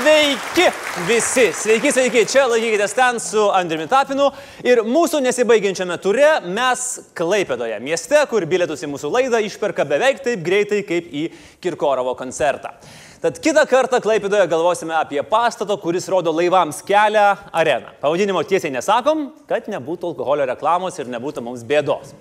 Sveiki visi, sveiki, sveiki, čia laikykitės ten su Andriumi Tapinu ir mūsų nesibaigiančiame ture mes Klaipėdoje, mieste, kur bilietus į mūsų laidą išperka beveik taip greitai kaip į Kirkorovo koncertą. Tad kitą kartą Klaipėdoje galvosime apie pastato, kuris rodo laivams kelią areną. Pavadinimo tiesiai nesakom, kad nebūtų alkoholio reklamos ir nebūtų mums bėdos.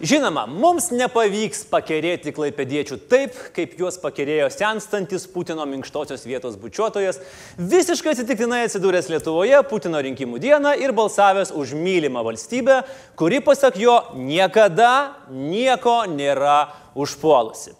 Žinoma, mums nepavyks pakerėti klaipėdiečių taip, kaip juos pakerėjo senstantis Putino minkštosios vietos bučiuotojas, visiškai atsitiktinai atsidūręs Lietuvoje Putino rinkimų dieną ir balsavęs už mylimą valstybę, kuri, pasak jo, niekada nieko nėra užpuolusi.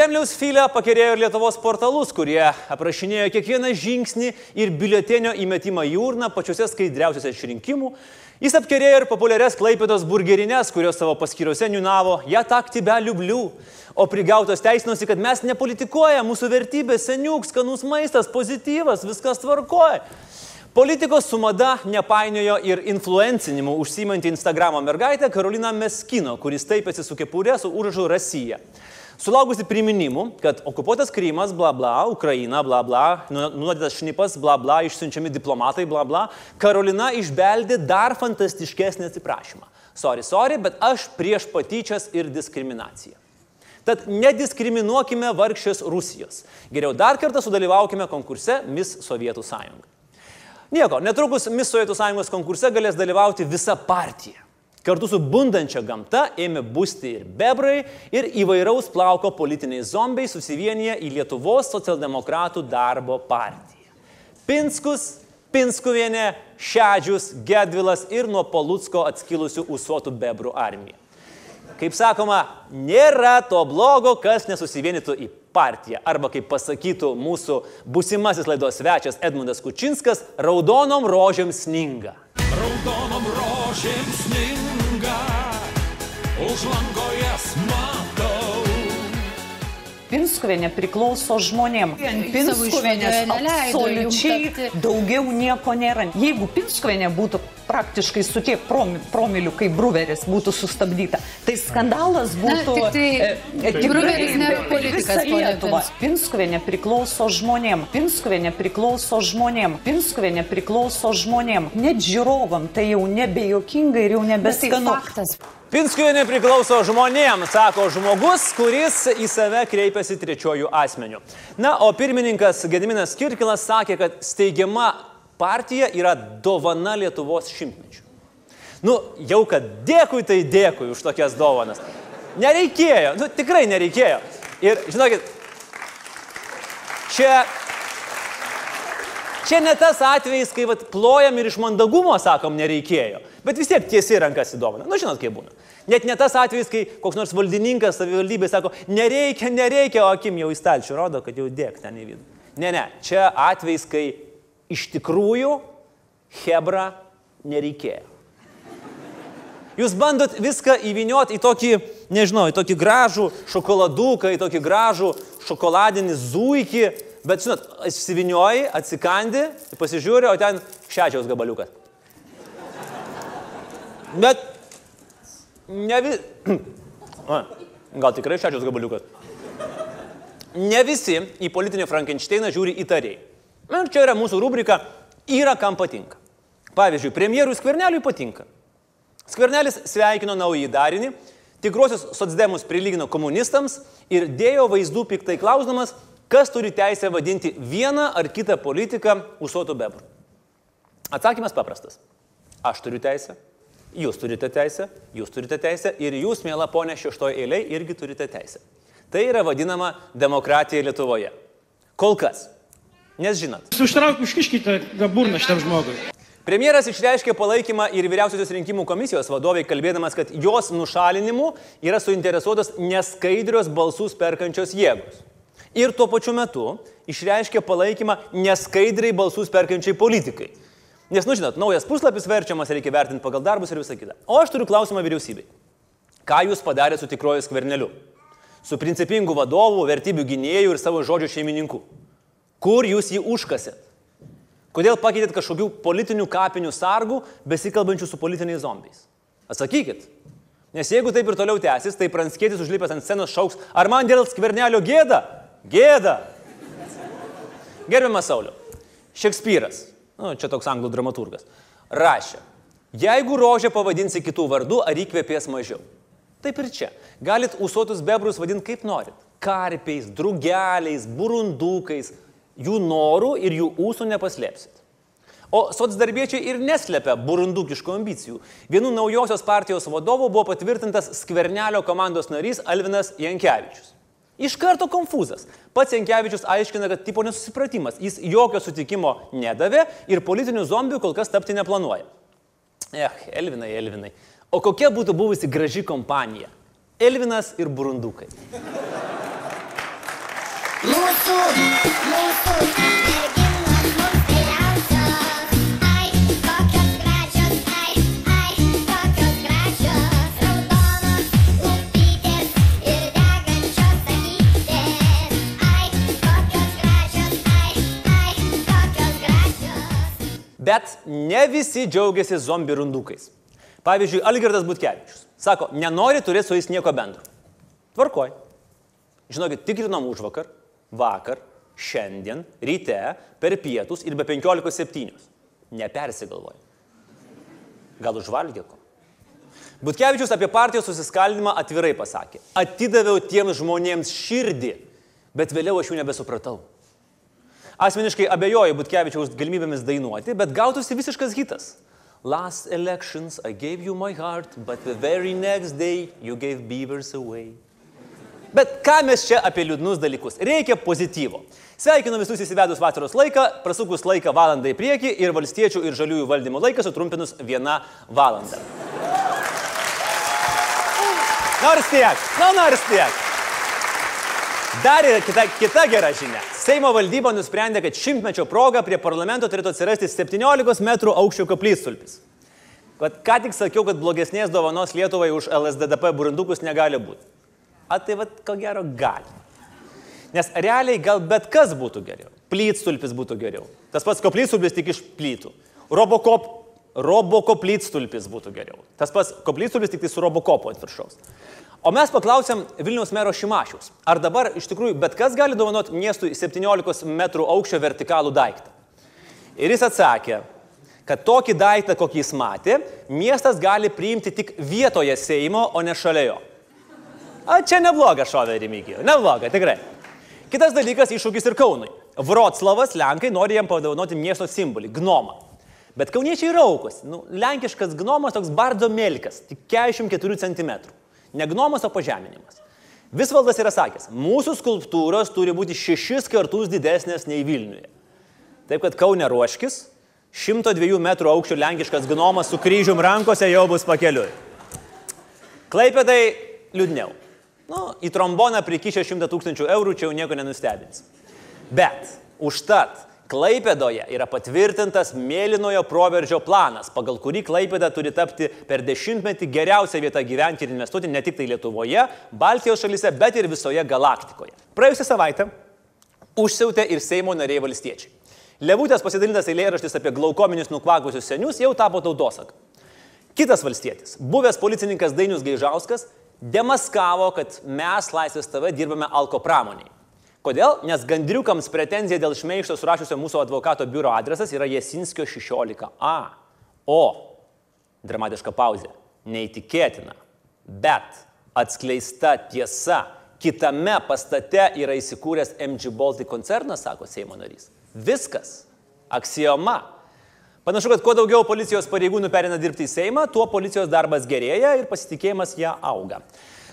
Kremliaus filę pakerėjo ir Lietuvos portalus, kurie aprašinėjo kiekvieną žingsnį ir biuletenio įmetimą į urną pačiuose skaidriausiuose iš rinkimų. Jis apkerėjo ir populiarias Klaipėdos burgerinės, kurios savo paskyriuose niunavo, ją takti be liublių. O prigautos teisinosi, kad mes nepolitikuoja, mūsų vertybės, seniuk, skanus maistas, pozityvas, viskas tvarkoja. Politikos su mada nepainiojo ir influencinimu užsimanti Instagramo mergaitė Karolina Meskino, kuris taipėsi su kepurė su užrašu Rasija. Sulaukusi priminimų, kad okupuotas Krymas, bla bla, Ukraina, bla bla, nu, nuodytas šnipas, bla bla, išsiunčiami diplomatai, bla bla, Karolina išbeldė dar fantastiškesnį atsiprašymą. Sorry, sorry, bet aš prieš patyčias ir diskriminaciją. Tad nediskriminuokime vargšės Rusijos. Geriau dar kartą sudalyvaukime konkurse Miss Sovietų sąjunga. Nieko, netrukus Miss Sovietų sąjungos konkurse galės dalyvauti visa partija. Kartu su bundančia gamta ėmė būsti ir bebrai, ir įvairaus plauko politiniai zombiai susivienyje į Lietuvos socialdemokratų darbo partiją. Pinskus, Pinskuvienė, Šedžius, Gedvilas ir nuo Palutsko atskilusių usuotų bebrų armija. Kaip sakoma, nėra to blogo, kas nesusivienytų į partiją. Arba kaip pasakytų mūsų busimasis laidos svečias Edmundas Kučinskas, raudonom rožėm sninga. Raudonom rožėm sninga, už lango jas matau. Pinskuvienė priklauso žmonėm. Pinskuvienės absoliučiai daugiau nieko nėra. Jeigu Pinskuvienė būtų praktiškai su tiek promilių, kaip Bruveris būtų sustabdyta, tai skandalas būtų... Na, tik tai, e, Bruveris nėra politikas. Pinskuvienė priklauso žmonėm. Pinskuvienė priklauso žmonėm. Pinskuvienė priklauso žmonėm. Net žiūrovam tai jau nebejokinga ir jau nebeskanu. Tai faktas. Pinskuvienė priklauso žmonėms, sako žmogus, kuris į save kreipiasi trečiojų asmenių. Na, o pirmininkas Gediminas Kirkilas sakė, kad steigiama partija yra dovana Lietuvos šimtmečių. Nu, jau kad dėkui, tai dėkui už tokias dovanas. Nereikėjo, nu tikrai nereikėjo. Ir žinokit, čia Čia ne tas atvejis, kai vat, plojam ir iš mandagumo sakom nereikėjo, bet vis tiek tiesiai rankas įdomina. Nu, žinot, kaip būna. Net ne tas atvejis, kai koks nors valdininkas savivaldybė sako, nereikia, nereikia, o akim jau į stalčių rodo, kad jau dėk ten į vidų. Ne, ne, čia atvejis, kai iš tikrųjų Hebra nereikėjo. Jūs bandot viską įvinioti į tokį, nežinau, į tokį gražų šokoladuką, į tokį gražų šokoladinį zuikį, bet, žinot, įsivinioji, atsikandi, pasižiūri, o ten šečiaus gabaliukas. Bet ne vis... Gal tikrai šešios gabaliukas. Ne visi į politinį Frankensteiną žiūri įtariai. Ir čia yra mūsų rubrika Yra kam patinka. Pavyzdžiui, premjerui Skverneliui patinka. Skvernelis sveikino naują darinį, tikrosius socdemus prilygino komunistams ir dėjo vaizdų piktai klausdamas, kas turi teisę vadinti vieną ar kitą politiką usuotų bebrų. Atsakymas paprastas. Aš turiu teisę, Jūs turite teisę, jūs turite teisę ir jūs, mėla ponė, šeštoje eilėje irgi turite teisę. Tai yra vadinama demokratija Lietuvoje. Kol kas. Nes žinot. Užtrauk užkiškite burną šitam žmogui. Premjeras išreiškė palaikymą ir vyriausiosios rinkimų komisijos vadoviai, kalbėdamas, kad jos nušalinimu yra suinteresuotos neskaidrios balsus perkančios jėgos. Ir tuo pačiu metu išreiškė palaikymą neskaidriai balsus perkančiai politikai. Nes, nu žinot, naujas puslapis verčiamas, reikia vertinti pagal darbus ir visą kitą. O aš turiu klausimą vyriausybei. Ką jūs padarėte su tikroju skverneliu? Su principingu vadovu, vertybių gynėjų ir savo žodžio šeimininku? Kur jūs jį užkasėt? Kodėl pakeitėt kažkokių politinių kapinių sargų, besikalbančių su politiniais zombiais? Atsakykit. Nes jeigu taip ir toliau tęsis, tai pranskėtis užlipęs ant scenos šauks, ar man dėl skvernelio gėda? Gėda. Gerbiamas Sauliu, Šekspyras, nu, čia toks anglų dramaturgas, rašė, jeigu rožę pavadinsi kitų vardų, ar įkvėpės mažiau. Taip ir čia. Galit usuotus bebrus vadinti kaip norit. Karpiais, drugeliais, burundukais, jų norų ir jų ūsų nepaslėpsit. O socdarbiečiai ir neslepia burundukiškų ambicijų. Vienu naujosios partijos vadovu buvo patvirtintas skvernelio komandos narys Alvinas Jankievičius. Iš karto konfūzas. Pats Jankievičius aiškina, kad tipo nesusipratimas. Jis jokio sutikimo nedavė ir politinių zombių kol kas tapti neplanuoja. Eh, Elvinai, Elvinai. O kokia būtų buvusi graži kompanija? Elvinas ir burundukai. Mūsų, mūsų Bet ne visi džiaugiasi zombi rundukais. Pavyzdžiui, Algirdas Butkevičius. Sako, nenori turėti su jais nieko bendro. Tvarkoj. Žinokit, tikrinom už vakar vakar, šiandien, ryte, per pietus ir be 15.7. Nepersigalvoja. Gal užvalgė ko? Butkevičius apie partijos susiskaldimą atvirai pasakė. Atidaviau tiems žmonėms širdį, bet vėliau aš jų nebesupratau. Asmeniškai abejoju Butkevičiaus galimybėmis dainuoti, bet gautųsi visiškas hitas. Last elections I gave you my heart, but the very next day you gave beavers away. Bet ką mes čia apie liūdnus dalykus? Reikia pozityvo. Sveikinu visus įsivedus vasaros laiką, prasukus laiką valandą į priekį ir valstiečių ir žaliųjų valdymo laiką sutrumpinus vieną valandą. Nors tiek, na nors tiek. Dar yra kita, kita gera žinia. Seimo valdyba nusprendė, kad šimtmečio proga prie parlamento turėtų atsirasti 17 m aukščio koplytstulpis. Ką tik sakiau, kad blogesnės dovanos Lietuvai už LSDDP burindukus negali būti. A tai vad, ko gero, gali. Nes realiai gal bet kas būtų geriau. Plytstulpis būtų geriau. Tas pats koplytstulpis tik iš plytų. Robokop, robokoplytstulpis būtų geriau. Tas pats koplytstulpis tik tai su robokopu ant viršaus. O mes paklausėm Vilniaus mero Šimašiaus, ar dabar iš tikrųjų bet kas gali dovanoti miestui 17 m aukščio vertikalų daiktą. Ir jis atsakė, kad tokį daiktą, kokį jis matė, miestas gali priimti tik vietoje Seimo, o ne šalia jo. A, čia nebloga šovė Remigijų, nebloga, tikrai. Kitas dalykas - iššūkis ir Kaunui. Vroclavas, Lenkai nori jam padovanoti miesto simbolį - gnomą. Bet kauniečiai raukos. Nu, lenkiškas gnomas toks bardo melkas, tik 44 cm. Ne gnomas, o pažeminimas. Visvaldas yra sakęs, mūsų skulptūros turi būti šešis kartus didesnės nei Vilniuje. Taip kad Kaune ruoškis, 102 m aukščio lenkiškas gnomas su kryžium rankose jau bus pakeliui. Klaipėdai liūdniau. Nu, į tromboną prikišę 100 tūkstančių eurų čia jau nieko nenustebins. Bet užtat Klaipėdoje yra patvirtintas mėlynojo proveržio planas, pagal kurį Klaipėda turi tapti per dešimtmetį geriausia vieta gyventi ir investuoti ne tik tai Lietuvoje, Baltijos šalyse, bet ir visoje galaktikoje. Praėjusią savaitę užsiautė ir Seimo nariai valstiečiai. Levutės pasidalintas eilėraštis apie glaukominius nukvakusius senius jau tapo tautosaka. Kitas valstietis, buvęs policininkas Dainius Gaižauskas, demaskavo, kad mes Laisvės TV dirbame alko pramoniai. Kodėl? Nes gandriukams pretenzija dėl šmeišto surašusio mūsų advokato biuro adresas yra Jesinskio 16a. O, dramatiška pauzė, neįtikėtina, bet atskleista tiesa, kitame pastate yra įsikūręs MG Baltic koncernas, sako Seimo narys. Viskas. Aksioma. Panašu, kad kuo daugiau policijos pareigūnų perina dirbti į Seimą, tuo policijos darbas gerėja ir pasitikėjimas ją auga.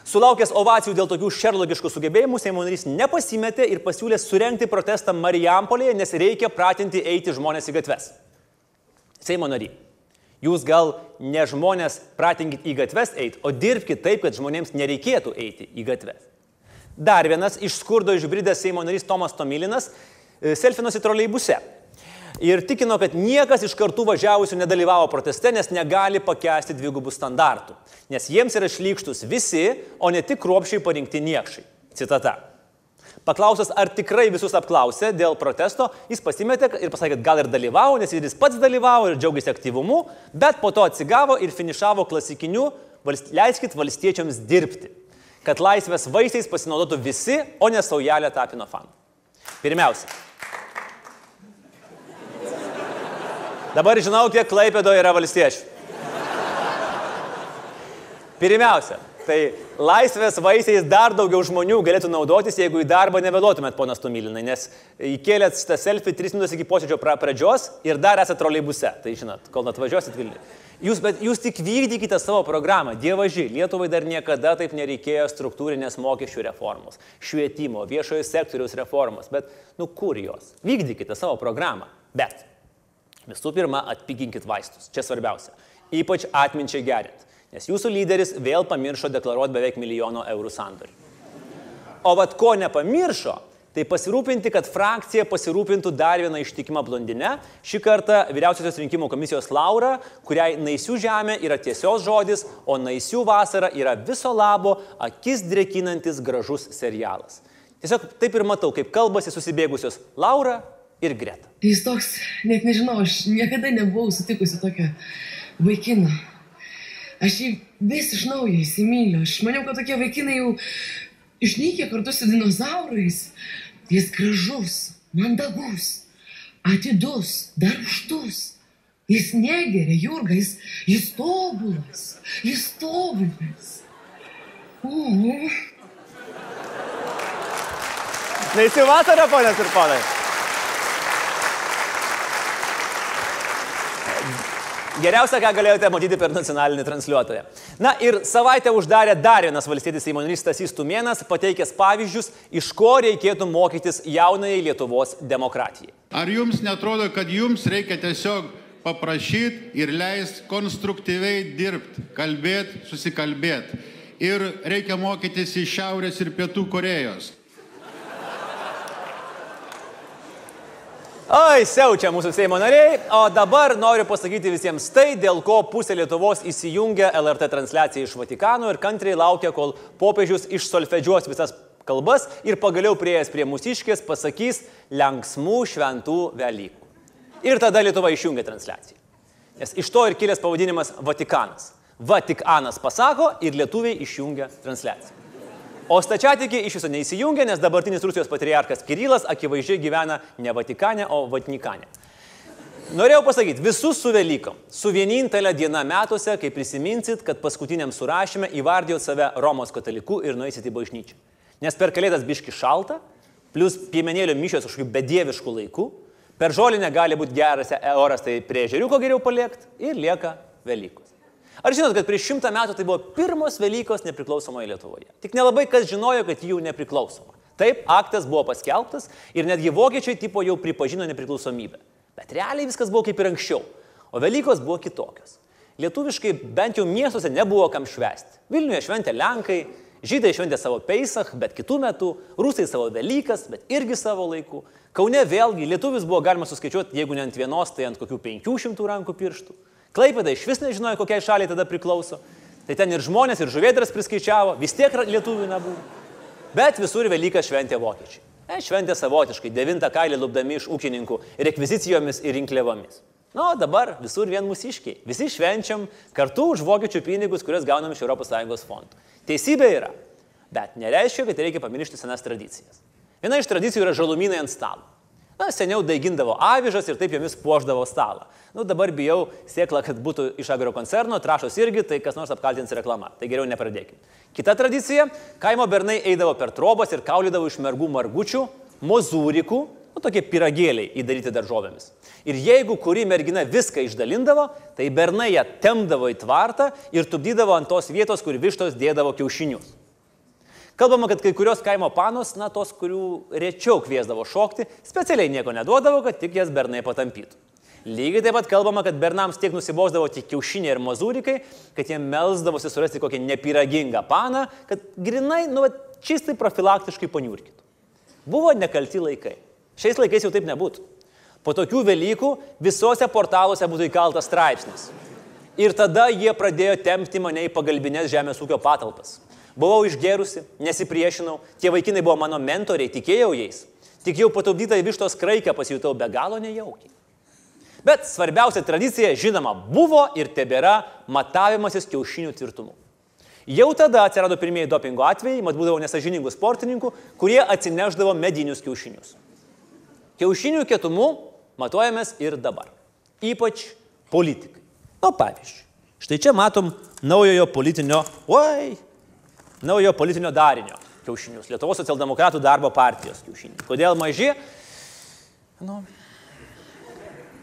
Sulaukęs ovacijų dėl tokių šerlogiškų sugebėjimų, Seimo narys nepasimetė ir pasiūlė surenkti protestą Marijampolėje, nes reikia pratinti eiti žmonės į gatves. Seimo nariai, jūs gal ne žmonės pratinkit į gatves eiti, o dirbkite taip, kad žmonėms nereikėtų eiti į gatves. Dar vienas iš skurdo išbridęs Seimo narys Tomas Tomilinas e, selfinosi troleibuse ir tikino, kad niekas iš kartų važiavusių nedalyvavo proteste, nes negali pakęsti dvigubų standartų, nes jiems yra šlykštus visi, o ne tik kruopšiai parinkti niekšai. Citata. Paklausęs, ar tikrai visus apklausė dėl protesto, jis pasimetė ir pasakė, kad gal ir dalyvavo, nes jis pats dalyvavo ir džiaugiasi aktyvumu, bet po to atsigavo ir finišavo klasikiniu leiskit valstiečiams dirbti, kad laisvės vaisiais pasinaudotų visi, o ne saujelė tapino fanų. Pirmiausia, Dabar žinau, kiek Klaipėdo yra valstiečių. Pirmiausia, tai laisvės vaisiais dar daugiau žmonių galėtų naudotis, jeigu į darbą nevėluotumėt, ponas Tumilinai, nes įkėlėt šitą selfį 3 minutės iki posėdžio pradžios ir dar esate troleibuse. Tai žinot, kol atvažiuosit Vilniui. Jūs, bet jūs tik vykdykite savo programą. Dievaži, Lietuvai dar niekada taip nereikėjo struktūrinės mokesčių reformos, švietimo, viešojo sektoriaus reformos. Bet, nu kur jos? Vykdykite savo programą. Bet Visų pirma, atpiginkit vaistus. Čia svarbiausia. Ypač atminčiai gerint. Nes jūsų lyderis vėl pamiršo deklaruoti beveik milijono eurų sandorį. O vad ko nepamiršo, tai pasirūpinti, kad frakcija pasirūpintų dar vieną ištikimą blondinę, šį kartą Vyriausiosios rinkimų komisijos Laura, kuriai naisių žemė yra tiesios žodis, o naisių vasara yra viso labo akis drekinantis gražus serialas. Tiesiog taip ir matau, kaip kalbasi susibėgusios Laura ir Greta. Jis toks, net nežinau, aš niekada nebuvau sutikusi tokio vaikino. Aš jį vis iš naujo įsimyliu. Aš maniau, kad tokie vaikinai jau išnykė kartu su dinozaurais. Jis gražus, mandagus, atidus, darbštus. Jis negeria, Jurga, jis, jis tobulas, jis tobulas. O. Neįsi vasarą, ponės ir ponai. Geriausia, ką galėjote matyti per nacionalinį transliuotoją. Na ir savaitę uždarė dar vienas valstybės įmonės Stasys Tumėnas, pateikęs pavyzdžius, iš ko reikėtų mokytis jaunai Lietuvos demokratijai. Ar jums netrodo, kad jums reikia tiesiog paprašyti ir leis konstruktyviai dirbti, kalbėti, susikalbėti? Ir reikia mokytis iš Šiaurės ir Pietų Korejos. Oi, siaučia mūsų Seimo nariai, o dabar noriu pasakyti visiems tai, dėl ko pusė Lietuvos įsijungia LRT transliaciją iš Vatikano ir kantriai laukia, kol popiežius išsolfedžiuos visas kalbas ir pagaliau prieėjęs prie mūsiškės pasakys lenksmų šventų Velykų. Ir tada Lietuva išjungia transliaciją. Nes iš to ir kilęs pavadinimas Vatikanas. Vatikanas pasako ir lietuviai išjungia transliaciją. O stačiatikiai iš viso neįsijungia, nes dabartinis Rusijos patriarkas Kirilas akivaizdžiai gyvena ne Vatikane, o Vatnikane. Norėjau pasakyti, visus su Velykom, su vienintelė diena metuose, kai prisiminsit, kad paskutiniam surašyme įvardėjot save Romos kataliku ir nueisit į bažnyčią. Nes per kalėdas biški šalta, plus piemenėlio mišios kažkokiu bedievišku laiku, per žolinę gali būti geras oras, tai prie žeriuko geriau paliekti ir lieka Velykos. Ar žinot, kad prieš šimtą metų tai buvo pirmos Velykos nepriklausomoje Lietuvoje? Tik nelabai kas žinojo, kad jų nepriklausoma. Taip, aktas buvo paskelbtas ir netgi vokiečiai tipo jau pripažino nepriklausomybę. Bet realiai viskas buvo kaip ir anksčiau. O Velykos buvo kitokios. Lietuviškai bent jau miestuose nebuvo kam švęsti. Vilniuje šventė Lenkai, Žydai šventė savo Peisach, bet kitų metų, Rusai savo Velykas, bet irgi savo laiku. Kaune vėlgi lietuvis buvo galima suskaičiuoti, jeigu ne ant vienos, tai ant kokių 500 rankų pirštų. Klaipėda iš vis nežinojo, kokiai šaliai tada priklauso. Tai ten ir žmonės, ir žuvėdras priskaičiavo, vis tiek lietuvių nebuvo. Bet visur Velykas šventė vokiečiai. E, šventė savotiškai, devintą kailį lūpdami iš ūkininkų rekvizicijomis ir rinkliavomis. Na, o dabar visur vien mūsiškiai. Visi švenčiam kartu už vokiečių pinigus, kuriuos gaunam iš ES fondų. Teisybė yra, bet nereiškia, kad reikia pamiršti senas tradicijas. Viena iš tradicijų yra žalumynai ant stalo. Na, seniau daigindavo avižas ir taip jomis puoždavo stalą. Nu, dabar bijau sėklą, kad būtų iš agro koncerno, trašos irgi, tai kas nors apkaltins reklama. Tai geriau nepradėkime. Kita tradicija - kaimo bernai eidavo per trobas ir kaulydavo iš mergų margučių, mozūrikų, nu, tokie piragėliai įdaryti daržovėmis. Ir jeigu kuri mergina viską išdalindavo, tai bernai ją temdavo į tvartą ir tupdydavo ant tos vietos, kur vištos dėdavo kiaušinius. Kalbama, kad kai kurios kaimo panos, na tos, kurių rečiau kviesdavo šokti, specialiai nieko neduodavo, kad tik jas bernai patampytų. Lygiai taip pat kalbama, kad bernams tiek nusibosdavo tik kiaušiniai ir mazūrikai, kad jie melzdavosi surasti kokią nepyragingą paną, kad grinai, nu, čistai profilaktiškai paniurkytų. Buvo nekalti laikai. Šiais laikais jau taip nebūtų. Po tokių Velykų visuose portaluose būtų įkaltas straipsnis. Ir tada jie pradėjo tempti mane į pagalbinės žemės ūkio patalpas. Buvau išgerusi, nesipriešinau, tie vaikinai buvo mano mentoriai, tikėjau jais. Tik jau patupdytą į vištos kraikę pasijutau be galo nejaukiai. Bet svarbiausia tradicija, žinoma, buvo ir tebėra matavimasis kiaušinių tvirtumu. Jau tada atsirado pirmieji dopingo atvejai, mat būdavo nesažiningų sportininkų, kurie atsineždavo medinius kiaušinius. Kiaušinių kietumu matuojamės ir dabar. Ypač politikai. Na, pavyzdžiui, štai čia matom naujojo politinio, oi, naujo politinio darinio kiaušinius. Lietuvos socialdemokratų darbo partijos kiaušiniai. Kodėl maži? Nu,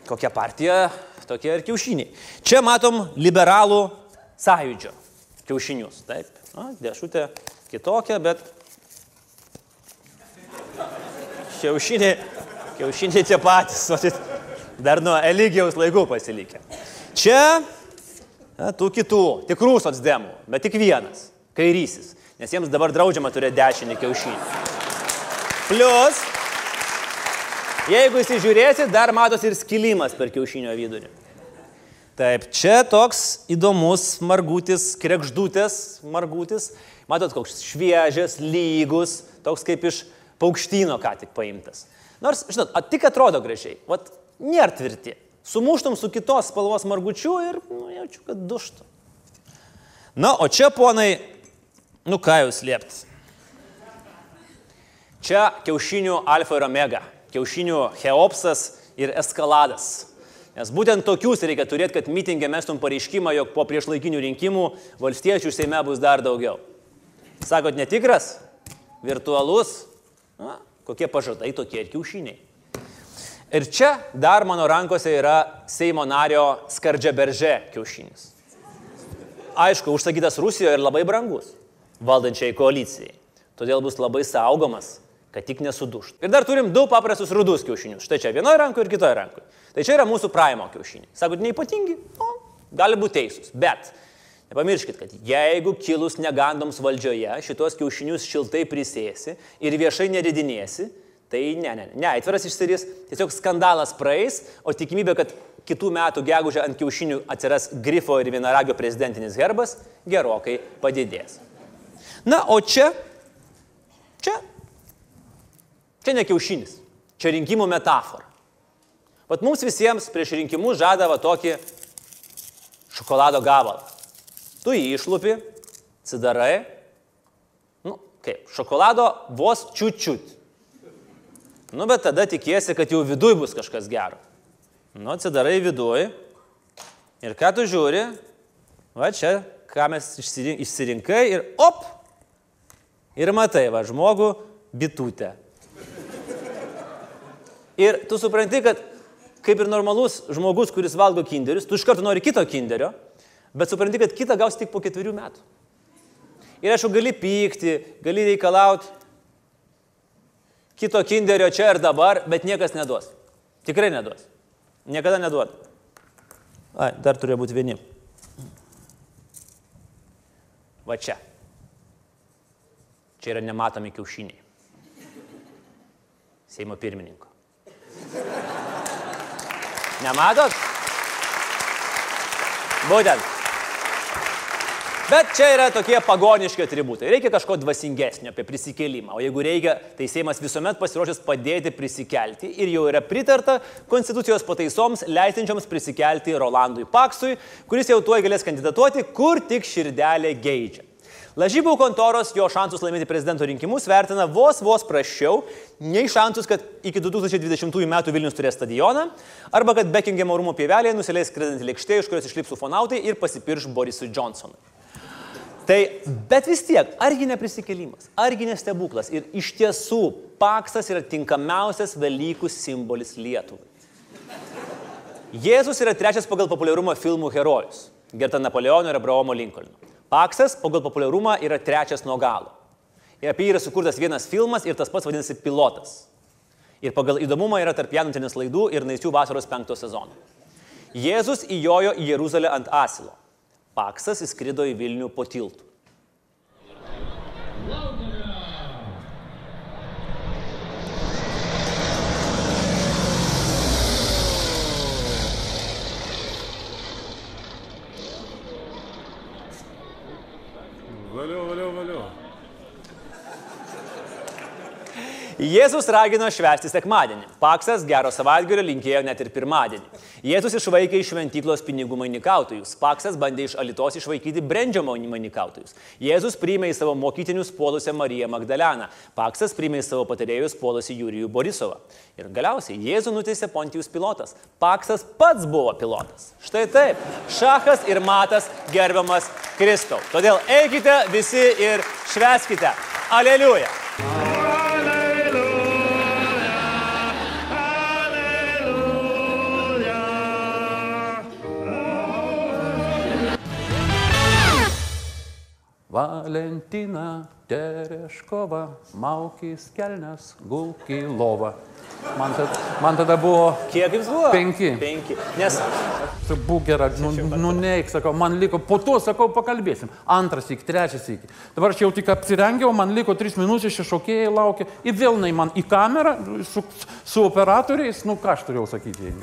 kokia partija, tokie ir kiaušiniai. Čia matom liberalų sąjūdžio kiaušinius. Taip, na, dešutė kitokia, bet kiaušiniai, kiaušiniai tie patys. Dar nuo Eligijaus laikų pasilikę. Čia na, tų kitų, tikrų socdemų, bet tik vienas kairysis, nes jiems dabar draudžiama turėti dešinį kiaušinį. Plus, jeigu įsižiūrėsit, dar matos ir skilimas per kiaušinio vidurį. Taip, čia toks įdomus margutis, krekždutės margutis. Matot, koks šviežias, lygus, toks kaip iš paukštyno ką tik paimtas. Nors, žinot, tik atrodo gražiai, vat nėra tvirti. Sumuštum su kitos spalvos margučiu ir, nu, jaučiu, kad duštų. Na, o čia, ponai, Nu ką jūs lieptis. Čia kiaušinių alfa ir omega, kiaušinių cheopsas ir eskaladas. Nes būtent tokius reikia turėti, kad mitingė mestum pareiškimą, jog po priešlaikinių rinkimų valstiečių Seime bus dar daugiau. Sakot, netikras, virtualus, na, kokie pažadai tokie ir kiaušiniai. Ir čia dar mano rankose yra Seimo nario skardžia beržė kiaušinis. Aišku, užsakytas Rusijoje ir labai brangus valdančiai koalicijai. Todėl bus labai saugomas, kad tik nesuduštų. Ir dar turim du paprastus rudus kiaušinius. Štai čia vienoje rankoje ir kitoje rankoje. Tai čia yra mūsų praimo kiaušiniai. Sakot, neipatingi? O, gali būti teisūs. Bet nepamirškit, kad jeigu kilus negandoms valdžioje šitos kiaušinius šiltai prisėsi ir viešai neridinėsi, tai ne, ne, ne, aitveras išsiris, tiesiog skandalas praeis, o tikimybė, kad kitų metų gegužę ant kiaušinių atsiras grifo ir vienaragio prezidentinis herbas, gerokai padidės. Na, o čia, čia, čia ne kiaušinis, čia rinkimų metafora. Vat mums visiems prieš rinkimus žadavo tokį šokolado gabalą. Tu jį išlupi, atsidarai, nu, kaip, šokolado vos čiut-čiut. Nu, bet tada tikiesi, kad jau viduj bus kažkas gero. Nu, atsidarai viduj ir ką tu žiūri, va čia, ką mes išsirinkai ir op, Ir matai, va, žmogų bitutę. Ir tu supranti, kad kaip ir normalus žmogus, kuris valgo kinderius, tu iš karto nori kito kinderio, bet supranti, kad kitą gaus tik po ketverių metų. Ir aišku, gali pykti, gali reikalauti kito kinderio čia ir dabar, bet niekas neduos. Tikrai neduos. Niekada neduoda. Ai, dar turėjo būti vieni. Va čia. Čia yra nematomi kiaušiniai. Seimo pirmininko. Nematot? Būtent. Bet čia yra tokie pagoniški atributai. Reikia kažko dvasingesnio apie prisikėlimą. O jeigu reikia, tai Seimas visuomet pasiruošęs padėti prisikelti ir jau yra pritarta konstitucijos pataisoms leidžiančioms prisikelti Rolandui Paksui, kuris jau tuoj galės kandidatuoti, kur tik širdelė geidžia. Lažybų kontoros jo šansus laimėti prezidento rinkimus vertina vos vos prašiau, nei šansus, kad iki 2020 m. Vilnius turės stadioną, arba kad Beckingemo rūmų pievelėje nusileis skrendantį lėkštė, iš kurios išlips ufonautai ir pasipirš Borisui Johnsonui. Tai, bet vis tiek, argi ne prisikėlimas, argi ne stebuklas ir iš tiesų paksas yra tinkamiausias Velykų simbolis Lietuvai. Jėzus yra trečias pagal populiarumą filmų herojus, gerta Napoleono ir Abraomo Lincolno. Paksas pagal populiarumą yra trečias nuo galo. Ir apie jį yra sukurtas vienas filmas ir tas pats vadinasi Pilotas. Ir pagal įdomumą yra tarp Janutinis laidų ir Naisių vasaros penkto sezono. Jėzus įjojo į Jeruzalę ant asilo. Paksas įskrido į Vilnių po tiltų. valeu, valeu, valeu. Jėzus ragino švęsti sekmadienį. Paksas gero savaitgalio linkėjo net ir pirmadienį. Jėzus išvaikė iš šventyklos pinigų mainikautojus. Paksas bandė iš alitos išvaikyti brendžio mainikautojus. Jėzus priėmė į savo mokytinius puolusią Mariją Magdaleną. Paksas priėmė į savo patarėjus puolusią Jurijų Borisovą. Ir galiausiai Jėzų nuteisė Pontijus pilotas. Paksas pats buvo pilotas. Štai taip. Šachas ir matas gerbiamas Kristau. Todėl eikite visi ir šveskite. Aleliuja. Valentina Tereškova, Maukis Kelnes, Gulki Lova. Man, tad, man tada buvo Kiek jums buvo? Penki. Penki. Nes Būk gera, nu, nu neik, sakau, man liko, po to, sakau, pakalbėsim. Antras iki, trečias iki. Dabar aš jau tik apsirengiau, man liko tris minutės, šie šokėjai laukia. Ir vėl nai man į kamerą su, su operatoriais, nu ką aš turėjau sakyti.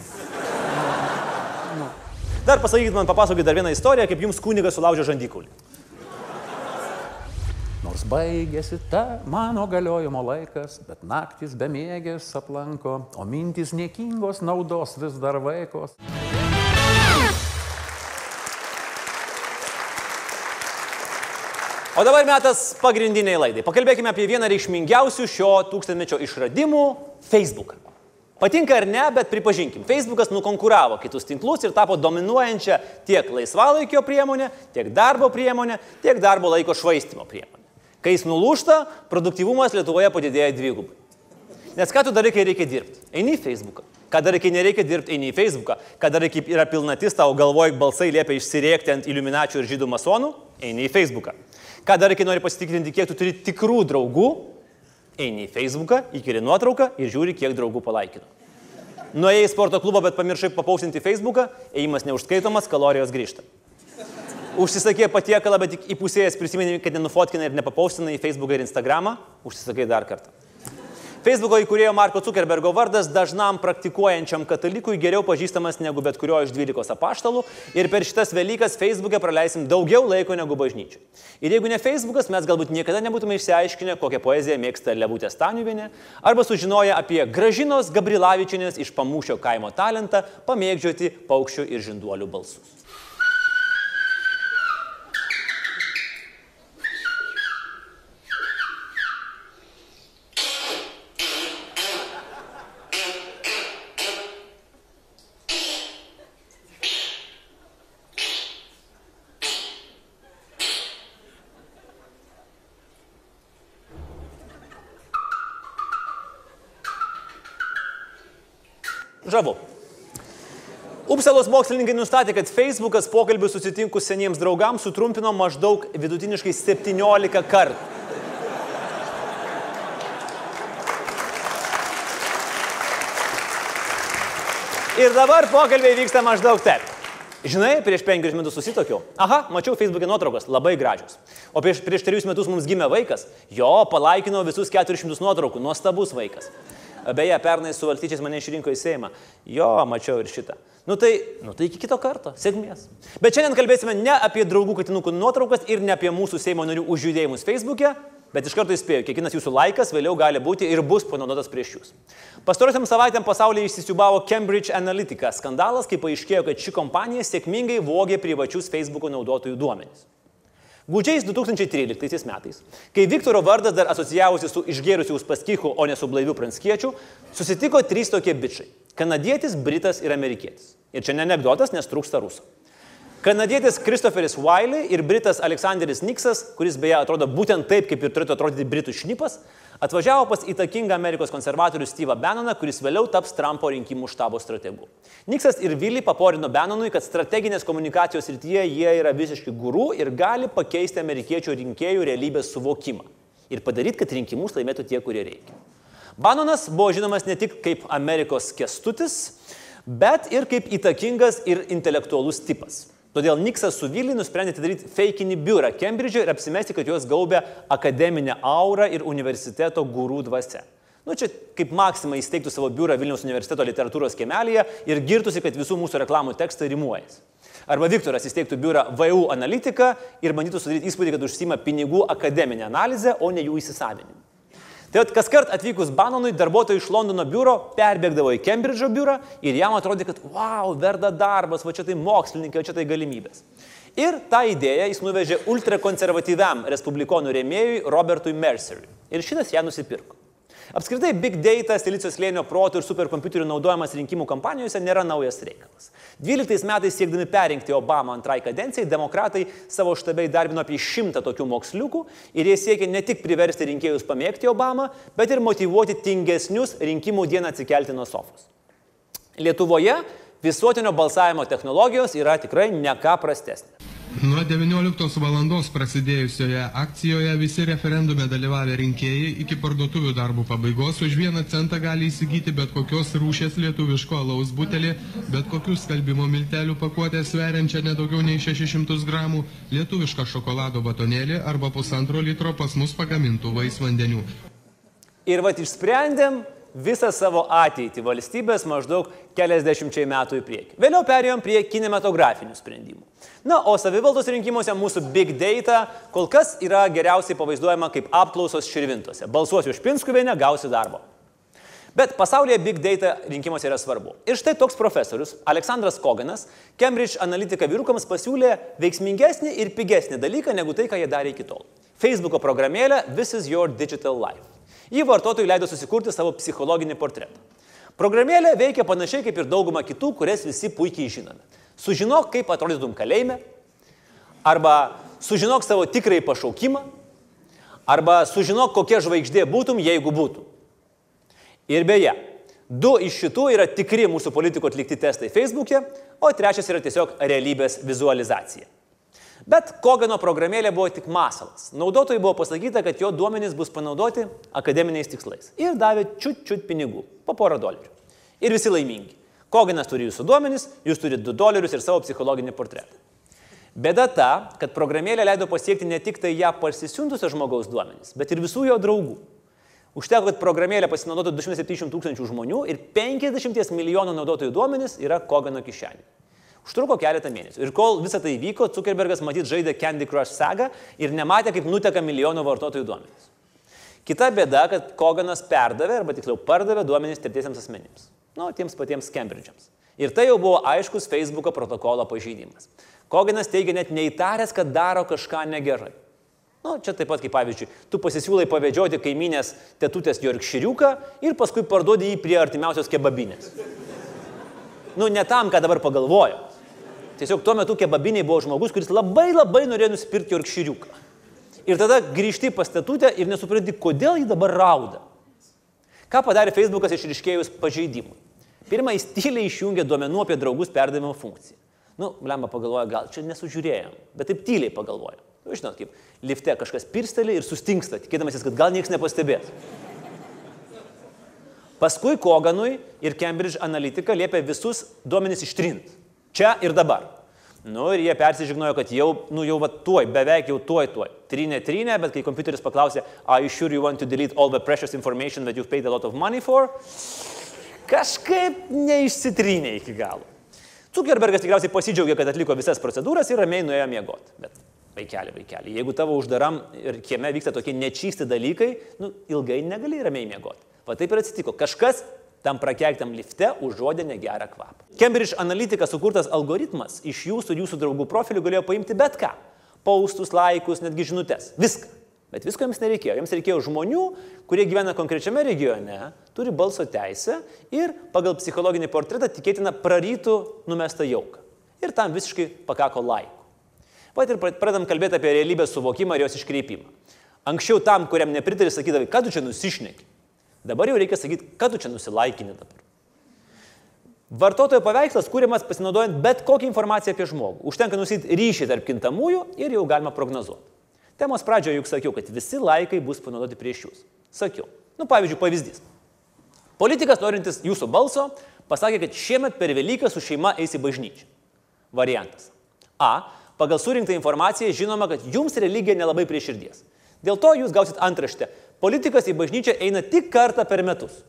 dar pasakykit man, papasakokit dar vieną istoriją, kaip jums kunigas sulaužė žandikulį. Nors baigėsi ta mano galiojimo laikas, bet naktis bemiegės aplanko, o mintys niekingos naudos vis dar vaikos. O dabar metas pagrindiniai laidai. Pakalbėkime apie vieną reikšmingiausių šio tūkstantmečio išradimų - Facebooką. Patinka ar ne, bet pripažinkim, Facebookas nukonkuravo kitus tinklus ir tapo dominuojančia tiek laisvalaikio priemonė, tiek darbo priemonė, tiek darbo laiko švaistimo priemonė. Kai jis nulūšta, produktyvumas Lietuvoje padidėja dvigubai. Nes ką tu darai, kai reikia dirbti? Eini į Facebooką. Ką darai, kai nereikia dirbti, eini į Facebooką. Ką darai, kai yra pilnatis, tau galvoj balsai liepia išsiriekti ant iliuminačių ir žydų masonų, eini į Facebooką. Ką darai, kai nori pasitikrinti, kiek tu turi tikrų draugų, eini į Facebooką, įkeli nuotrauką ir žiūri, kiek draugų palaikino. Nuėjai į sporto klubą, bet pamiršai papausinti Facebooką, ėjimas neužskaitomas, kalorijos grįžta. Užsisakė patiekalą, bet tik įpusėjęs prisimeni, kad nenufotkinai ir nepapaustinai į Facebooką ir Instagramą, užsisakai dar kartą. Facebooko įkūrėjo Marko Zuckerbergo vardas dažnam praktikuojančiam katalikui geriau pažįstamas negu bet kurio iš 12 apaštalų ir per šitas Velykas Facebook'e praleisim daugiau laiko negu bažnyčiai. Ir jeigu ne Facebookas, mes galbūt niekada nebūtume išsiaiškinę, kokią poeziją mėgsta Levutė Staniuvinė, arba sužinoję apie Gražinos Gabrilavičinės iš pamūšio kaimo talentą pamėgdžioti paukščių ir žinduolių balsus. Žavu. Upsalos mokslininkai nustatė, kad Facebookas pokalbių susitinkus seniems draugams sutrumpino maždaug vidutiniškai 17 kartų. Ir dabar pokalbiai vyksta maždaug taip. Žinai, prieš penkerius metus susitokiau. Aha, mačiau Facebook'e nuotraukas, labai gražios. O prieš, prieš trejus metus mums gimė vaikas. Jo, palaikino visus 400 nuotraukų, nuostabus vaikas. Beje, pernai su valstyčiais mane išrinko į Seimą. Jo, mačiau ir šitą. Nu tai, nu tai iki kito karto. Sėkmės. Bet šiandien kalbėsime ne apie draugų katinukų nuotraukas ir ne apie mūsų Seimo narių užjudėjimus Facebook'e, bet iš karto įspėju, kiekvienas jūsų laikas vėliau gali būti ir bus panaudotas prieš jūs. Pastarosiam savaitėm pasaulyje įsisiubavo Cambridge Analytica skandalas, kai paaiškėjo, kad ši kompanija sėkmingai vogė privačius Facebook'o naudotojų duomenys. Gūdžiais 2013 metais, kai Viktoro vardas dar asocijavosi su išgėrusiu Uspaskichu, o ne su blaiviu Pranskiečiu, susitiko trys tokie bičiai - kanadietis, britas ir amerikietis. Ir čia ne anegdotas, nes trūksta rusų. Kanadietis Christopheris Wiley ir britas Aleksandris Niksas, kuris beje atrodo būtent taip, kaip ir turėtų atrodyti britų šnipas, atvažiavo pas įtakingą Amerikos konservatorių Steve'ą Bannoną, kuris vėliau taps Trumpo rinkimų štabo strategu. Niksas ir Vili paporino Bannonui, kad strateginės komunikacijos rytyje jie yra visiški gurų ir gali pakeisti amerikiečių rinkėjų realybės suvokimą. ir padaryti, kad rinkimus laimėtų tie, kurie reikia. Banonas buvo žinomas ne tik kaip Amerikos kestutis, bet ir kaip įtakingas ir intelektualus tipas. Todėl Niksas su Vili nusprendė atidaryti feikinį biurą Kembridže ir apsimesti, kad juos gaubia akademinė aura ir universiteto gurų dvasia. Nu, čia kaip Maksima įsteigtų savo biurą Vilniaus universiteto literatūros kiemelėje ir girtusi, kad visų mūsų reklamų tekstai rimuojasi. Arba Viktoras įsteigtų biurą VU analitiką ir bandytų sudaryti įspūdį, kad užsima pinigų akademinę analizę, o ne jų įsisavinimą. Tai kas kart atvykus Banonui, darbuotojai iš Londono biuro perbėgdavo į Kembridžo biurą ir jam atrodė, kad wow, verda darbas, va čia tai mokslininkai, va čia tai galimybės. Ir tą idėją jis nuvežė ultrakonservatyviam respublikonų rėmėjui Robertui Merceriui. Ir šitas ją nusipirko. Apskritai, big data, silicijos lėnio protų ir superkompiuterių naudojimas rinkimų kampanijose nėra naujas reikalas. 12 metais siekdami perinkti Obamą antrai kadencijai, demokratai savo štabai darbino apie šimtą tokių moksliukų ir jie siekia ne tik priversti rinkėjus pamėgti Obamą, bet ir motivuoti tingesnius rinkimų dieną atsikelti nuo sofos. Lietuvoje visuotinio balsavimo technologijos yra tikrai ne ką prastesnės. Nuo 19 valandos prasidėjusioje akcijoje visi referendume dalyvavę rinkėjai iki parduotuvių darbų pabaigos už vieną centą gali įsigyti bet kokios rūšės lietuviško alaus butelį, bet kokių skalbimo miltelių pakuotę sveriančią nedaugiau nei 600 gramų, lietuvišką šokolado batonėlį arba pusantro litro pas mus pagamintų vaisvandenių. Ir vad išsprendėm visą savo ateitį valstybės maždaug keliasdešimčiai metų į priekį. Vėliau perėjom prie kinematografinių sprendimų. Na, o savivaldos rinkimuose mūsų big data kol kas yra geriausiai pavaizduojama kaip apklausos širvintose. Balsuosiu už Pinskuvienę, gausiu darbo. Bet pasaulyje big data rinkimuose yra svarbu. Ir štai toks profesorius, Aleksandras Koganas, Cambridge Analytica vyrukams pasiūlė veiksmingesnį ir pigesnį dalyką negu tai, ką jie darė iki tol. Facebooko programėlė This is your digital life. Ji vartotojui leido susikurti savo psichologinį portretą. Programėlė veikia panašiai kaip ir dauguma kitų, kurias visi puikiai žinome. Sužinok, kaip atrodytum kalėjime, arba sužinok savo tikrąjį pašaukimą, arba sužinok, kokia žvaigždė būtum, jeigu būtum. Ir beje, du iš šitų yra tikri mūsų politikų atlikti testai Facebook'e, o trečias yra tiesiog realybės vizualizacija. Bet Kogano programėlė buvo tik masalas. Naudotojai buvo pasakyta, kad jo duomenys bus panaudoti akademiniais tikslais. Ir davė čiut čiut pinigų, po porą dolerių. Ir visi laimingi. Koganas turi jūsų duomenys, jūs turite 2 dolerius ir savo psichologinį portretą. Bėda ta, kad programėlė leido pasiekti ne tik tai ją parsisiuntusio žmogaus duomenys, bet ir visų jo draugų. Užteko, kad programėlė pasinaudotų 270 tūkstančių žmonių ir 50 milijonų naudotojų duomenys yra Kogano kišenė. Užtruko keletą mėnesių. Ir kol visą tai vyko, Zuckerbergas matyt žaidė Candy Crush sagą ir nematė, kaip nuteka milijonų vartotojų duomenys. Kita bėda, kad Koganas perdavė, arba tiksliau pardavė duomenys tretiesiems asmenims. Nu, tiems patiems Cambridge'ams. Ir tai jau buvo aiškus Facebook'o protokolo pažeidimas. Koganas teigia net neįtaręs, kad daro kažką negerai. Nu, čia taip pat kaip pavyzdžiui, tu pasisiūlai pavėdžioti kaiminės tetutės Jorkširiuką ir paskui parduodi jį prie artimiausios kebabinės. Nu, ne tam, ką dabar pagalvoju. Tiesiog tuo metu kebabiniai buvo žmogus, kuris labai labai norėjo nusipirkti orkšyriuką. Ir tada grįžti į pastatutę ir nesupranti, kodėl jį dabar rauda. Ką padarė Facebookas išriškėjus pažeidimui? Pirmą, jis tyliai išjungė duomenų apie draugus perdavimo funkciją. Nu, lemba pagalvoja, gal čia nesužiūrėjom, bet taip tyliai pagalvoja. Nu, žinot, kaip lifte kažkas pirstelė ir sustingsta, tikėdamasis, kad gal niekas nepastebės. Paskui Koganui ir Cambridge Analytica liepė visus duomenys ištrinti. Čia ir dabar. Nu ir jie persižignojo, kad jau, nu jau va tuoj, beveik jau tuoj, tuoj. Trynė, trynė, bet kai kompiuteris paklausė, are you sure you want to delete all the precious information that you've paid a lot of money for? Kažkaip neišsitrynė iki galo. Zuckerbergas tikriausiai pasidžiaugė, kad atliko visas procedūras ir ramiai nuėjo miegoti. Bet vaikeli, vaikeli, jeigu tavo uždaram ir kieme vyksta tokie nečysti dalykai, nu ilgai negali ramiai miegoti. Va taip ir atsitiko. Kažkas tam prakeiktam lifte užuodė negerą kvapą. Cambridge Analytica sukurtas algoritmas iš jūsų ir jūsų draugų profilių galėjo paimti bet ką. Paustus, laikus, netgi žinutės. Viską. Bet visko jiems nereikėjo. Jiems reikėjo žmonių, kurie gyvena konkrečiame regione, turi balso teisę ir pagal psichologinį portretą tikėtina prarytų numestą jauką. Ir tam visiškai pakako laikų. Pat ir pradedam kalbėti apie realybės suvokimą ir jos iškreipimą. Anksčiau tam, kuriam nepritari, sakydavai, kad tu čia nusišneki. Dabar jau reikia sakyti, kad tu čia nusilaikini dabar. Vartotojo paveikslas kūriamas pasinaudojant bet kokią informaciją apie žmogų. Užtenka nusiti ryšį tarp kintamųjų ir jau galima prognozuoti. Temos pradžioje juk sakiau, kad visi laikai bus panaudoti prieš jūs. Sakiau. Nu, pavyzdžiui, pavyzdys. Politikas norintis jūsų balso pasakė, kad šiemet per Velyką su šeima eis į bažnyčią. Variantas. A. Pagal surinktą informaciją žinoma, kad jums religija nelabai prie širdies. Dėl to jūs gausit antraštę. Politikas į bažnyčią eina tik kartą per metus.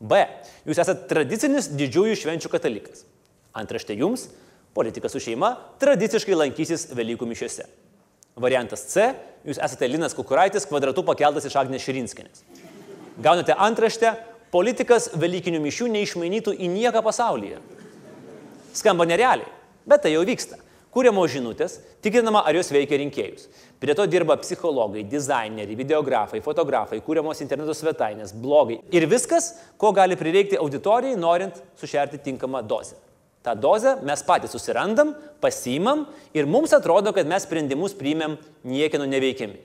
B. Jūs esate tradicinis didžiųjų švenčių katalikas. Antraštė jums. Politikas su šeima tradiciškai lankysis Velykų mišiuose. Variantas C. Jūs esate Linas Kukuraitis kvadratu pakeltas iš Agnės Širinskinės. Gaunate antraštę. Politikas Velykinių mišių neišmainytų į nieką pasaulyje. Skamba nerealiai, bet tai jau vyksta kūriamos žinutės, tikrinama, ar jos veikia rinkėjus. Prie to dirba psichologai, dizaineriai, videografai, fotografai, kūriamos interneto svetainės, blogai. Ir viskas, ko gali prireikti auditorijai, norint sušerti tinkamą dozę. Ta dozę mes patys susirandam, pasimam ir mums atrodo, kad mes sprendimus priimėm niekieno neveikiami.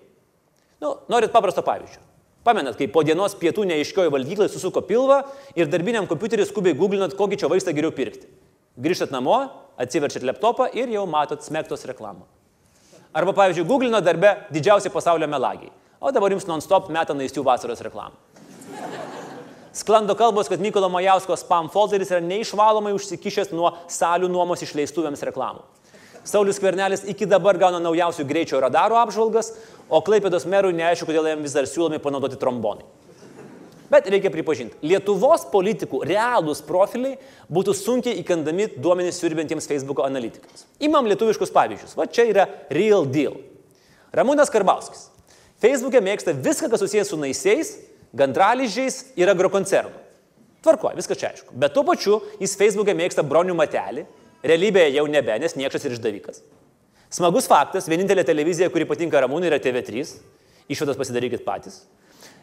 Nu, norit paprasto pavyzdžio. Pamenat, kai po dienos pietų neaiškioji valgyklai susuko pilvą ir darbiniam kompiuteriu skubiai googlinat, kokį čia vaistą geriau pirkti. Grįžtat namo, atsiverčiat laptopą ir jau matot smektos reklamą. Arba, pavyzdžiui, googlino darbe didžiausi pasaulio melagiai. O dabar jums non-stop meta naistų vasaros reklamą. Sklando kalbos, kad Mykolo Majausko spam folderis yra neišvalomai užsikišęs nuo salių nuomos išleistuvėms reklamų. Saulis Kvernelis iki dabar gauna naujausių greičio radaro apžvalgas, o Klaipėdos merui neaišku, kodėl jam vis dar siūlomi panaudoti trombonai. Bet reikia pripažinti, Lietuvos politikų realūs profiliai būtų sunkiai įkandami duomenys siurbintiems Facebook analitikams. Imam lietuviškus pavyzdžius. Va čia yra real deal. Ramūnas Karbauskis. Facebook'e mėgsta viską, kas susijęs su naisiais, gandralyžiais ir agrokoncernu. Tvarko, viskas čia aišku. Bet tuo pačiu jis Facebook'e mėgsta bronių matelį, realybėje jau nebe, nes niekšas ir išdavikas. Smagus faktas, vienintelė televizija, kuri patinka Ramūnui, yra TV3. Išvadas pasidarykit patys.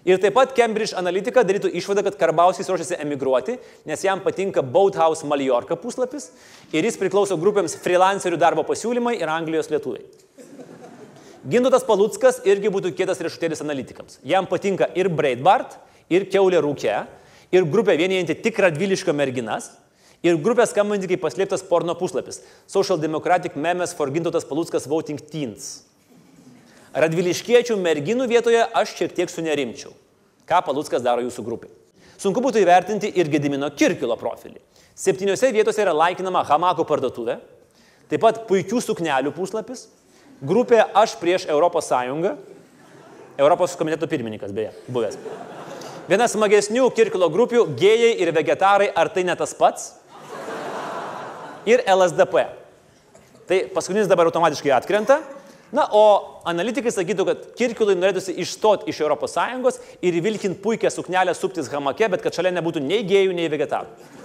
Ir taip pat Cambridge Analytica darytų išvadą, kad Karbauskis ruošiasi emigruoti, nes jam patinka Boathouse Mallorca puslapis ir jis priklauso grupėms freelancerių darbo pasiūlymai ir Anglijos lietuviai. Gindutas Paluckas irgi būtų kietas riešutėlis analitikams. Jam patinka ir Breitbart, ir Keulė Rūkė, ir grupė vienijanti tik radviliško merginas, ir grupė skambanti kaip paslėptas porno puslapis Social Democratic Memes for Gindutas Paluckas Voting Teens. Radviliškiečių merginų vietoje aš šiek tiek sunerimčiau. Ką Paluckas daro jūsų grupai? Sunku būtų įvertinti ir Gedimino Kirkilo profilį. Septyniose vietose yra laikinama Hamako parduotuvė, taip pat puikių suknelių puslapis, grupė Aš prieš Europos Sąjungą, Europos komiteto pirmininkas beje, buvęs. Viena smagesnių Kirkilo grupių - gėjai ir vegetarai, ar tai ne tas pats? Ir LSDP. Tai paskutinis dabar automatiškai atkrenta. Na, o analitikai sakytų, kad Kirkilui norėtųsi išstoti iš ES ir vilkinti puikią suknelę suptis hamake, bet kad šalia nebūtų nei gėjų, nei vegetarų.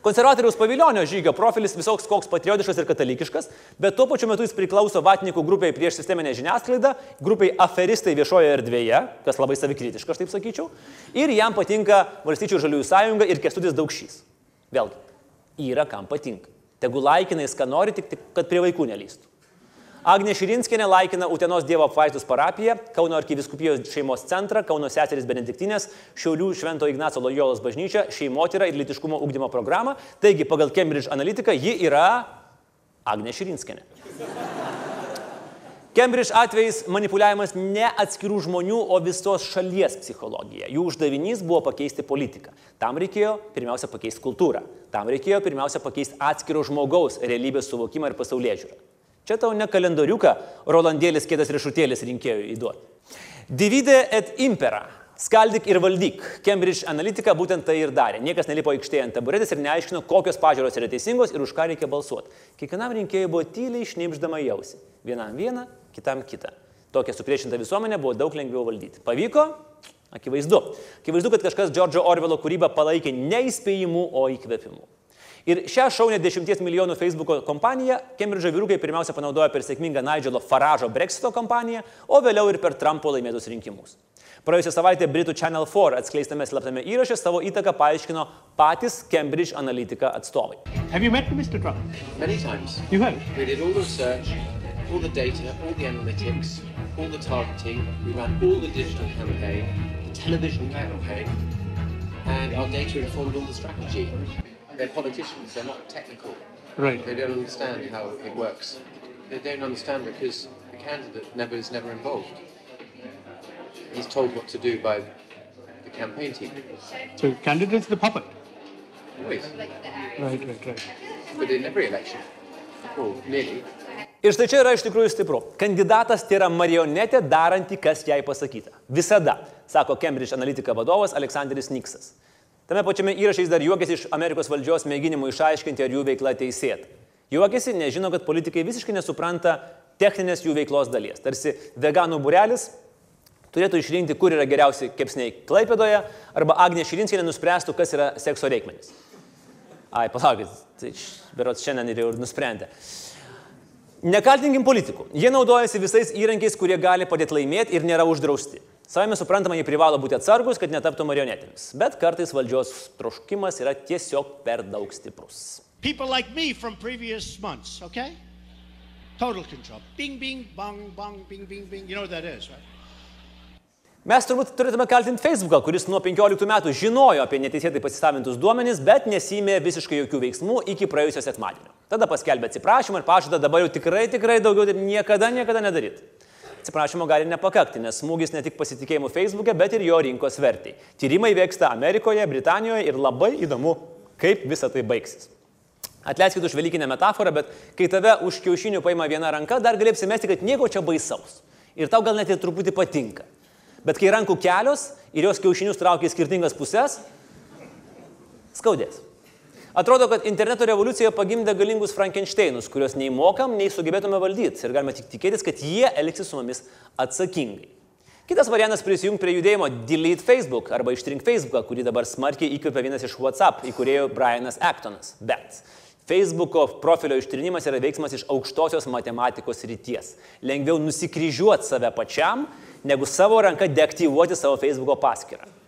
Konservatoriaus paviljonio žygio profilis visoks koks patriotiškas ir katalikiškas, bet tuo pačiu metu jis priklauso vatnikų grupiai prieš sisteminę žiniasklaidą, grupiai aferistai viešojoje erdvėje, kas labai savikritiška, aš taip sakyčiau, ir jam patinka Valstyčių žaliųjų sąjunga ir Kestudis Daukšys. Vėlgi, yra kam patinka. Tegu laikinais, ką nori, tik, tik kad prie vaikų nelystų. Agnė Širinskinė laikina Utenos Dievo apvaizdos parapiją, Kauno arkiviskupijos šeimos centrą, Kauno seserys Benediktinės, Šiaulių Švento Ignaco Lojolos bažnyčią, šeimotyrą ir litiškumo ugdymo programą. Taigi, pagal Cambridge analitiką, ji yra Agnė Širinskinė. Cambridge atvejais manipuliavimas ne atskirų žmonių, o visos šalies psichologija. Jų uždavinys buvo pakeisti politiką. Tam reikėjo pirmiausia pakeisti kultūrą. Tam reikėjo pirmiausia pakeisti atskiro žmogaus realybės suvokimą ir pasaulyje žiūrą. Čia tau ne kalendoriuką Rolandėlis kėdas riešutėlis rinkėjų įduoti. Divide et impera. Skaldyk ir valdyk. Cambridge Analytica būtent tai ir darė. Niekas nelipo aikštėje ant taburetės ir neaiškino, kokios pažiūros yra teisingos ir už ką reikia balsuoti. Kiekvienam rinkėjui buvo tyliai šnipždama jausi. Vienam vieną, kitam kitą. Tokia supriešinta visuomenė buvo daug lengviau valdyti. Pavyko? Akivaizdu. Akivaizdu, kad kažkas Džordžo Orvelo kūrybą palaikė ne įspėjimu, o įkvėpimu. Ir šią šaunę 10 milijonų Facebook kompaniją Cambridge vyrukai pirmiausia panaudojo per sėkmingą Nigelo Faražo Brexito kampaniją, o vėliau ir per Trumpo laimėtus rinkimus. Praėjusią savaitę Britų Channel 4 atskleistame slaptame įraše savo įtaką paaiškino patys Cambridge Analytica atstovai. Have you met Mr. Trump? Many times. You have? We did all the research, all the data, all the analytics, all the targeting. We ran all the digital campaign, the television campaign, and our data informed all the strategy. They're politicians, they're not technical. Right. They don't understand how it works. They don't understand because the candidate never is never involved. He's told what to do by the campaign team. So candidate's the puppet. Always. Right, right, right. But in every election, well, nearly, Ir štai čia yra iš tikrųjų stipru. Kandidatas tai yra marionetė daranti, kas jai pasakyta. Visada, sako Cambridge Analytica vadovas Aleksandris Niksas. Tame pačiame įraše jis dar juokiasi iš Amerikos valdžios mėginimų išaiškinti, ar jų veikla teisėta. Juokiasi, nežino, kad politikai visiškai nesupranta techninės jų veiklos dalies. Tarsi veganų burelis turėtų išrinkti, kur yra geriausi kepsniai Klaipėdoje, arba Agnė Širinskienė nuspręstų, kas yra sekso reikmenys. Ai, palaukit, tai berots šiandien ir jau nusprendė. Nekaltinkim politikų. Jie naudojasi visais įrankiais, kurie gali padėti laimėti ir nėra uždrausti. Savame suprantama, jie privalo būti atsargus, kad netaptų marionetėmis. Bet kartais valdžios troškimas yra tiesiog per daug stiprus. People like me from previous months, okay? Total control. Bing, bing, bong, bong, bing, bing, bing. You know what that is, right? Mes turbūt turėtume kaltinti Facebooką, kuris nuo 15 metų žinojo apie neteisėtai pasisavintus duomenys, bet nesimė visiškai jokių veiksmų iki praėjusio sekmadienio. Tada paskelbė atsiprašymą ir pažada dabar jau tikrai, tikrai daugiau taip niekada, niekada nedaryti. Atsiprašymo gali nepakakti, nes smūgis ne tik pasitikėjimu Facebook'e, bet ir jo rinkos vertai. Tyrimai vyksta Amerikoje, Britanijoje ir labai įdomu, kaip visa tai baigsis. Atleiskit už velykinę metaforą, bet kai tave už kiaušinių paima viena ranka, dar gali apsimesti, kad nieko čia baisaus. Ir tau gal net ir truputį patinka. Bet kai rankų kelios ir jos kiaušinius traukia į skirtingas puses, skaudės. Atrodo, kad interneto revoliucija pagimdė galingus Frankensteinus, kuriuos nei mokam, nei sugebėtume valdyti. Ir galime tik tikėtis, kad jie elgsis su mumis atsakingai. Kitas variantas prisijungti prie judėjimo Delete Facebook arba ištrink Facebooką, kurį dabar smarkiai įkvėpia vienas iš WhatsApp įkūrėjų Brianas Actonas. Bet Facebooko profilio ištrinimas yra veiksmas iš aukštosios matematikos ryties. Lengviau nusikryžiuoti save pačiam, negu savo ranka deaktyvuoti savo Facebooko paskyrą.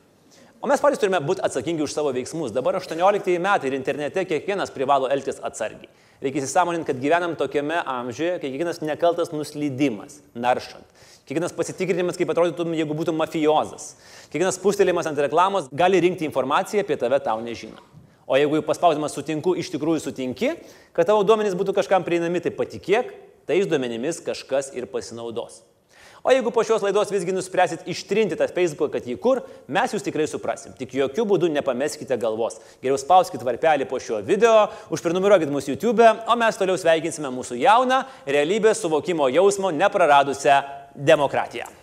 O mes patys turime būti atsakingi už savo veiksmus. Dabar 18 metai ir internete kiekvienas privalo elgtis atsargiai. Reikia įsisamoninti, kad gyvenam tokiame amžiuje, kai kiekvienas nekaltas nuslydimas, naršant. Kiekvienas pasitikrinimas, kaip atrodytum, jeigu būtum mafiozas. Kiekvienas pustelėjimas ant reklamos gali rinkti informaciją apie tave tau nežinant. O jeigu jau paspaudimas sutinku, iš tikrųjų sutinki, kad tavo duomenys būtų kažkam prieinami, tai patikėk, tais duomenimis kažkas ir pasinaudos. O jeigu po šios laidos visgi nuspręsit ištrinti tą Facebooką, kad jį kur, mes jūs tikrai suprasim. Tik jokių būdų nepameskite galvos. Geriau spauskite varpelį po šio video, užprenumeruokit mūsų YouTube, o mes toliau sveikinsime mūsų jauną, realybės suvokimo jausmo nepraradusią demokratiją.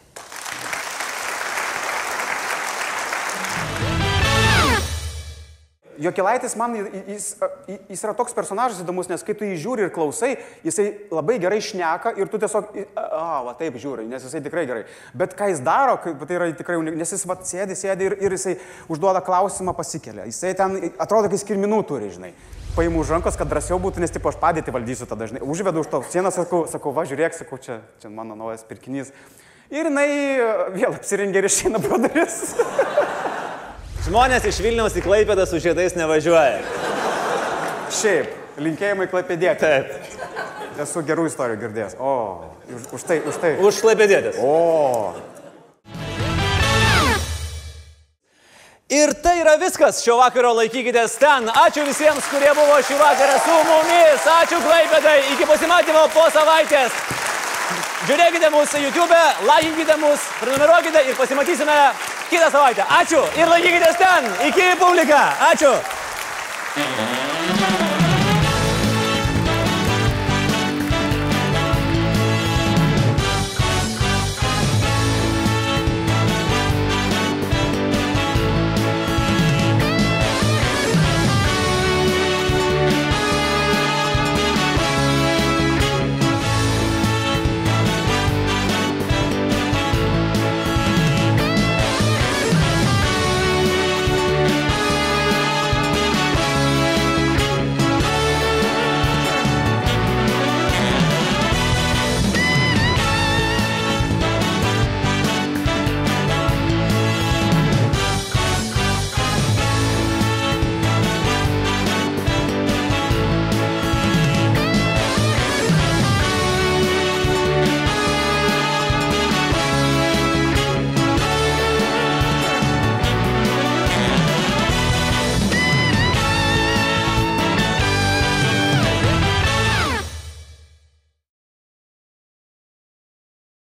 Jokilaitis man, jis, jis yra toks personažas įdomus, nes kai tu jį žiūri ir klausai, jisai labai gerai šneka ir tu tiesiog, a, va taip žiūri, nes jisai tikrai gerai. Bet ką jis daro, tai yra tikrai unik, nes jis va sėdi, sėdi ir, ir jisai užduoda klausimą, pasikelia. Jisai ten atrodo, kai skirminų turi, žinai. Paimu už rankos, kad drąsiau būtų, nes tipo aš padėti valdysiu tada dažnai. Užvedu už to sieną, sakau, sakau, va žiūrėk, sakau, čia, čia mano naujas pirkinys. Ir jinai vėl apsirengė ir išeina pro duris. Žmonės iš Vilniaus į Klaipėdą su žiedais nevažiuoja. Šiaip, linkėjimai Klaipėdėti. Taip. Esu gerų istorijų girdėjęs. O, už, už tai, už tai. Už Klaipėdėtis. O. Ir tai yra viskas šio vakaro laikykitės ten. Ačiū visiems, kurie buvo šį vakarą su mumis. Ačiū Klaipėdai. Iki pasimatymo po savaitės. Žiūrėkite mūsų YouTube, laikykite mus, prenumeruokite ir pasimatysime kitą savaitę. Ačiū ir laikykitės ten. Iki publika. Ačiū.